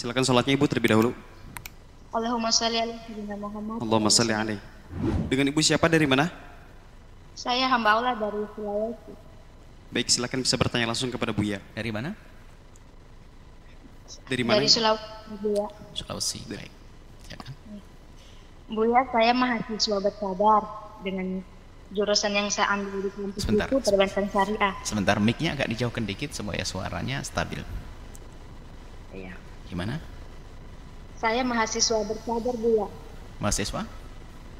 Silakan sholatnya Ibu terlebih dahulu. Allahumma sholli ala sayyidina Muhammad. Allahumma salli alaih. Dengan Ibu siapa dari mana? Saya hamba Allah dari Sulawesi. Baik, silakan bisa bertanya langsung kepada Buya. Dari mana? Dari mana? Dari Sulawesi, Bu ya. Sulawesi. Baik. Ya kan? Bu ya, saya mahasiswa bersadar dengan jurusan yang saya ambil di kampus Sebentar. itu perbankan syariah. Sebentar mic-nya agak dijauhkan dikit supaya suaranya stabil. Iya. Gimana? Saya mahasiswa bercadar, Bu ya. Mahasiswa?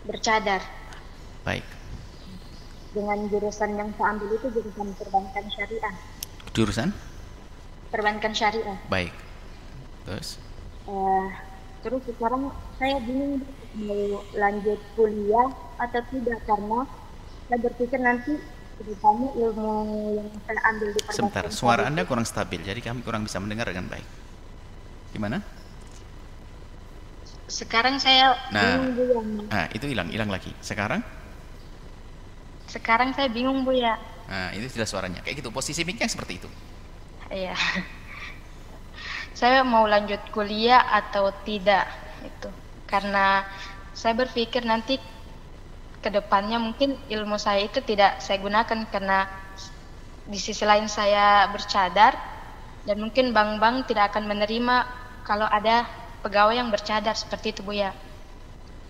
Bercadar. Baik. Dengan jurusan yang saya ambil itu jurusan perbankan syariah. Jurusan? Perbankan syariah. Baik. Terus? Eh, terus sekarang saya bingung mau lanjut kuliah atau tidak karena saya berpikir nanti ilmu yang saya ambil di perbankan Sebentar, suara Anda kurang stabil, jadi kami kurang bisa mendengar dengan baik. Gimana? sekarang saya Nah. bingung bu ya Ah, itu hilang, hilang lagi. Sekarang? sekarang saya bingung bu ya Nah, itu sudah suaranya. Kayak gitu, posisi mic-nya seperti itu. iya saya mau lanjut kuliah atau tidak itu karena saya berpikir nanti ke depannya mungkin ilmu saya itu tidak saya gunakan karena di sisi lain saya bercadar dan mungkin bank-bank tidak akan menerima kalau ada pegawai yang bercadar seperti itu bu ya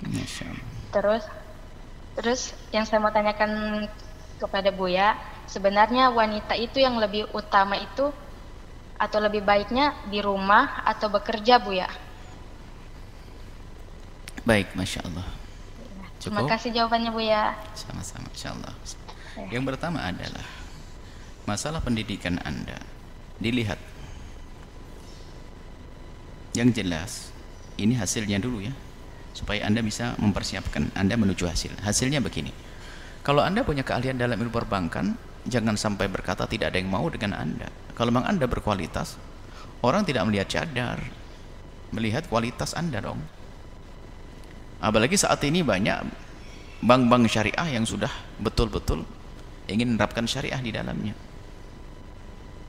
Masya. Terus, terus yang saya mau tanyakan kepada Buya, sebenarnya wanita itu yang lebih utama itu atau lebih baiknya di rumah atau bekerja Buya? Baik, Masya Allah. Terima Cukup? kasih jawabannya Buya. Sama-sama, Insya Allah. Ya. Yang pertama adalah masalah pendidikan Anda. Dilihat. Yang jelas, ini hasilnya dulu ya. Supaya Anda bisa mempersiapkan Anda menuju hasil. Hasilnya begini. Kalau Anda punya keahlian dalam ilmu perbankan, jangan sampai berkata tidak ada yang mau dengan Anda. Kalau memang Anda berkualitas, orang tidak melihat cadar, melihat kualitas Anda dong. Apalagi saat ini banyak bank-bank syariah yang sudah betul-betul ingin menerapkan syariah di dalamnya.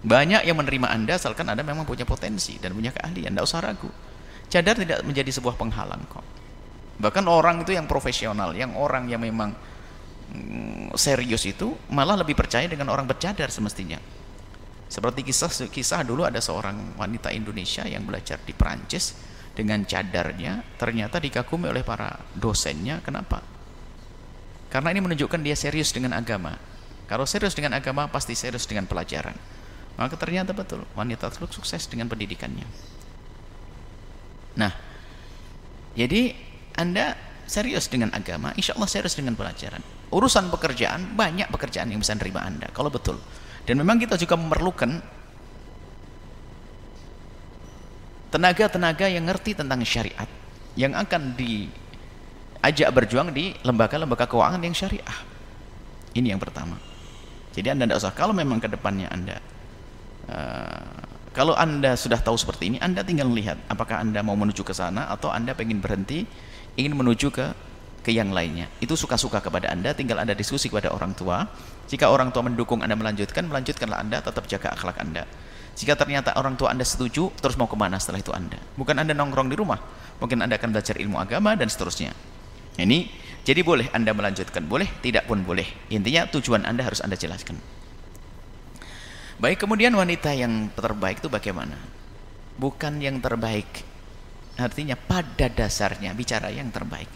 Banyak yang menerima Anda asalkan Anda memang punya potensi dan punya keahlian, tidak usah ragu. Cadar tidak menjadi sebuah penghalang kok. Bahkan orang itu yang profesional, yang orang yang memang mm, serius itu malah lebih percaya dengan orang bercadar semestinya. Seperti kisah kisah dulu ada seorang wanita Indonesia yang belajar di Perancis dengan cadarnya ternyata dikagumi oleh para dosennya. Kenapa? Karena ini menunjukkan dia serius dengan agama. Kalau serius dengan agama pasti serius dengan pelajaran. Maka ternyata betul wanita tersebut sukses dengan pendidikannya. Nah, jadi Anda serius dengan agama, insya Allah serius dengan pelajaran. Urusan pekerjaan, banyak pekerjaan yang bisa menerima Anda, kalau betul. Dan memang kita juga memerlukan tenaga-tenaga yang ngerti tentang syariat, yang akan diajak berjuang di lembaga-lembaga keuangan yang syariah. Ini yang pertama. Jadi Anda tidak usah, kalau memang ke depannya Anda Uh, kalau anda sudah tahu seperti ini anda tinggal melihat apakah anda mau menuju ke sana atau anda pengen berhenti ingin menuju ke ke yang lainnya. Itu suka-suka kepada anda tinggal anda diskusi kepada orang tua. Jika orang tua mendukung anda melanjutkan melanjutkanlah anda tetap jaga akhlak anda. Jika ternyata orang tua anda setuju terus mau ke mana setelah itu anda? Bukan anda nongkrong di rumah mungkin anda akan belajar ilmu agama dan seterusnya. Ini jadi boleh anda melanjutkan boleh tidak pun boleh. Intinya tujuan anda harus anda jelaskan Baik, kemudian wanita yang terbaik itu bagaimana? Bukan yang terbaik. Artinya pada dasarnya bicara yang terbaik.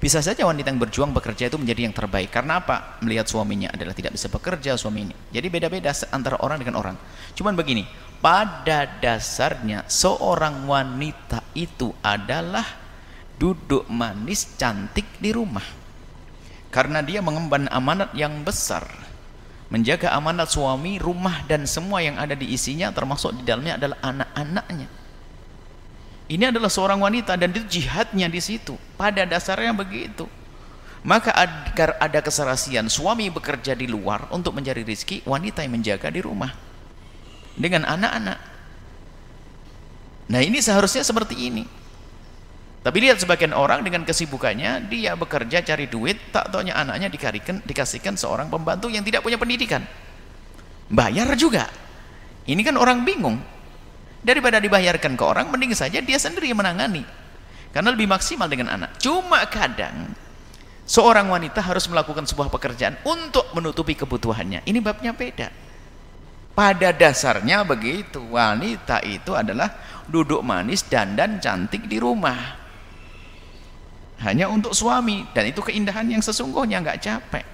Bisa saja wanita yang berjuang bekerja itu menjadi yang terbaik. Karena apa? Melihat suaminya adalah tidak bisa bekerja suami ini. Jadi beda-beda antara orang dengan orang. Cuman begini, pada dasarnya seorang wanita itu adalah duduk manis cantik di rumah. Karena dia mengemban amanat yang besar menjaga amanat suami, rumah dan semua yang ada di isinya termasuk di dalamnya adalah anak-anaknya. Ini adalah seorang wanita dan itu jihadnya di situ. Pada dasarnya begitu. Maka agar ada keserasian, suami bekerja di luar untuk mencari rezeki, wanita yang menjaga di rumah dengan anak-anak. Nah, ini seharusnya seperti ini. Tapi lihat sebagian orang dengan kesibukannya, dia bekerja cari duit, tak taunya anaknya dikarikan, dikasihkan seorang pembantu yang tidak punya pendidikan. Bayar juga. Ini kan orang bingung. Daripada dibayarkan ke orang, mending saja dia sendiri yang menangani. Karena lebih maksimal dengan anak. Cuma kadang seorang wanita harus melakukan sebuah pekerjaan untuk menutupi kebutuhannya. Ini babnya beda. Pada dasarnya begitu, wanita itu adalah duduk manis dan dan cantik di rumah. Hanya untuk suami dan itu keindahan yang sesungguhnya nggak capek.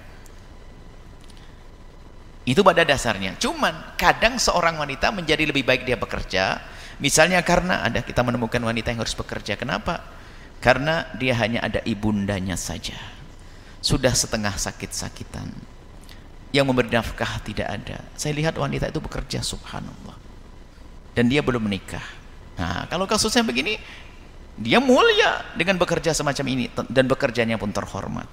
Itu pada dasarnya. Cuman kadang seorang wanita menjadi lebih baik dia bekerja. Misalnya karena ada kita menemukan wanita yang harus bekerja. Kenapa? Karena dia hanya ada ibundanya saja. Sudah setengah sakit-sakitan. Yang memberi nafkah tidak ada. Saya lihat wanita itu bekerja subhanallah. Dan dia belum menikah. Nah, kalau kasusnya begini, dia mulia dengan bekerja semacam ini dan bekerjanya pun terhormat.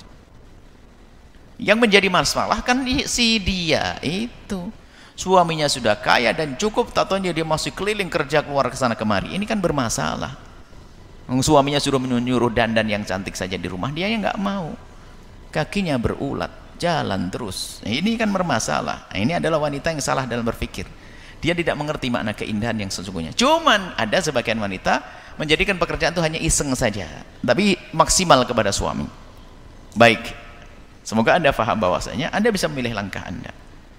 Yang menjadi masalah kan si dia itu. Suaminya sudah kaya dan cukup, tatonya dia masih keliling kerja keluar ke sana kemari. Ini kan bermasalah. Suaminya sudah menyuruh dandan yang cantik saja di rumah, dia yang nggak mau. Kakinya berulat, jalan terus. Ini kan bermasalah. Ini adalah wanita yang salah dalam berpikir. Dia tidak mengerti makna keindahan yang sesungguhnya. Cuman ada sebagian wanita menjadikan pekerjaan itu hanya iseng saja, tapi maksimal kepada suami. Baik, Semoga Anda faham bahwasanya Anda bisa memilih langkah Anda.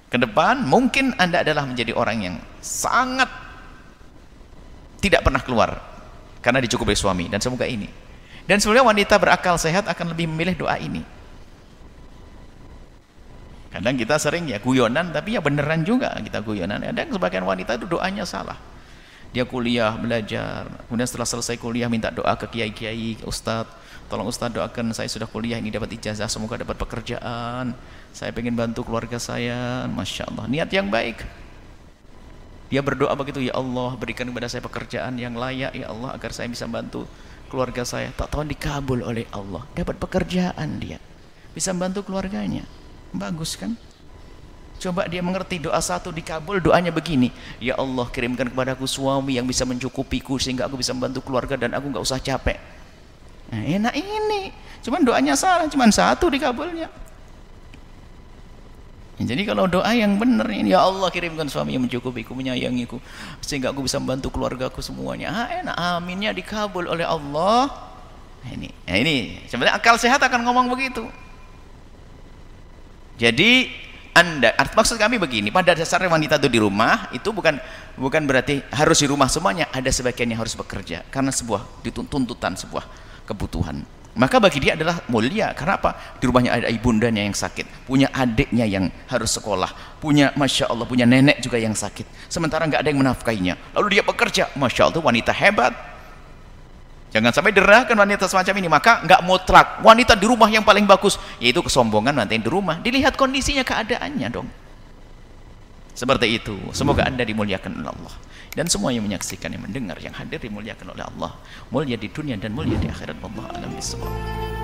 Ke depan mungkin Anda adalah menjadi orang yang sangat tidak pernah keluar karena dicukupi suami dan semoga ini. Dan sebenarnya wanita berakal sehat akan lebih memilih doa ini. Kadang kita sering ya guyonan tapi ya beneran juga kita guyonan. Ada sebagian wanita itu doanya salah. Dia kuliah, belajar, kemudian setelah selesai kuliah minta doa ke kiai-kiai, ke ustadz. Tolong Ustaz doakan saya sudah kuliah ini dapat ijazah semoga dapat pekerjaan. Saya ingin bantu keluarga saya. Masya Allah. Niat yang baik. Dia berdoa begitu ya Allah berikan kepada saya pekerjaan yang layak ya Allah agar saya bisa bantu keluarga saya. Tak tahu dikabul oleh Allah. Dapat pekerjaan dia. Bisa bantu keluarganya bagus kan Coba dia mengerti doa satu dikabul, doanya begini. Ya Allah kirimkan kepadaku suami yang bisa mencukupiku sehingga aku bisa membantu keluarga dan aku nggak usah capek. Nah, enak ini. Cuman doanya salah, cuman satu dikabulnya. Ya, jadi kalau doa yang benar ini ya Allah kirimkan suami yang mencukupiku, menyayangiku sehingga aku bisa membantu keluargaku semuanya. Ah, enak. Aminnya dikabul oleh Allah. Nah, ini. Nah, ini sebenarnya akal sehat akan ngomong begitu. Jadi anda, maksud kami begini, pada dasarnya wanita itu di rumah itu bukan bukan berarti harus di rumah semuanya, ada sebagian yang harus bekerja karena sebuah tuntutan sebuah kebutuhan. Maka bagi dia adalah mulia karena apa? Di rumahnya ada ibundanya yang sakit punya adiknya yang harus sekolah punya masya Allah punya nenek juga yang sakit sementara nggak ada yang menafkainya. Lalu dia bekerja masya Allah wanita hebat jangan sampai derahkan wanita semacam ini maka nggak mutlak. Wanita di rumah yang paling bagus yaitu kesombongan nanti di rumah. Dilihat kondisinya keadaannya dong. Seperti itu. Semoga anda dimuliakan oleh Allah. Dan semua yang menyaksikan yang mendengar yang hadir dimuliakan oleh Allah. Mulia di dunia dan mulia di akhirat. Allah alam bisawab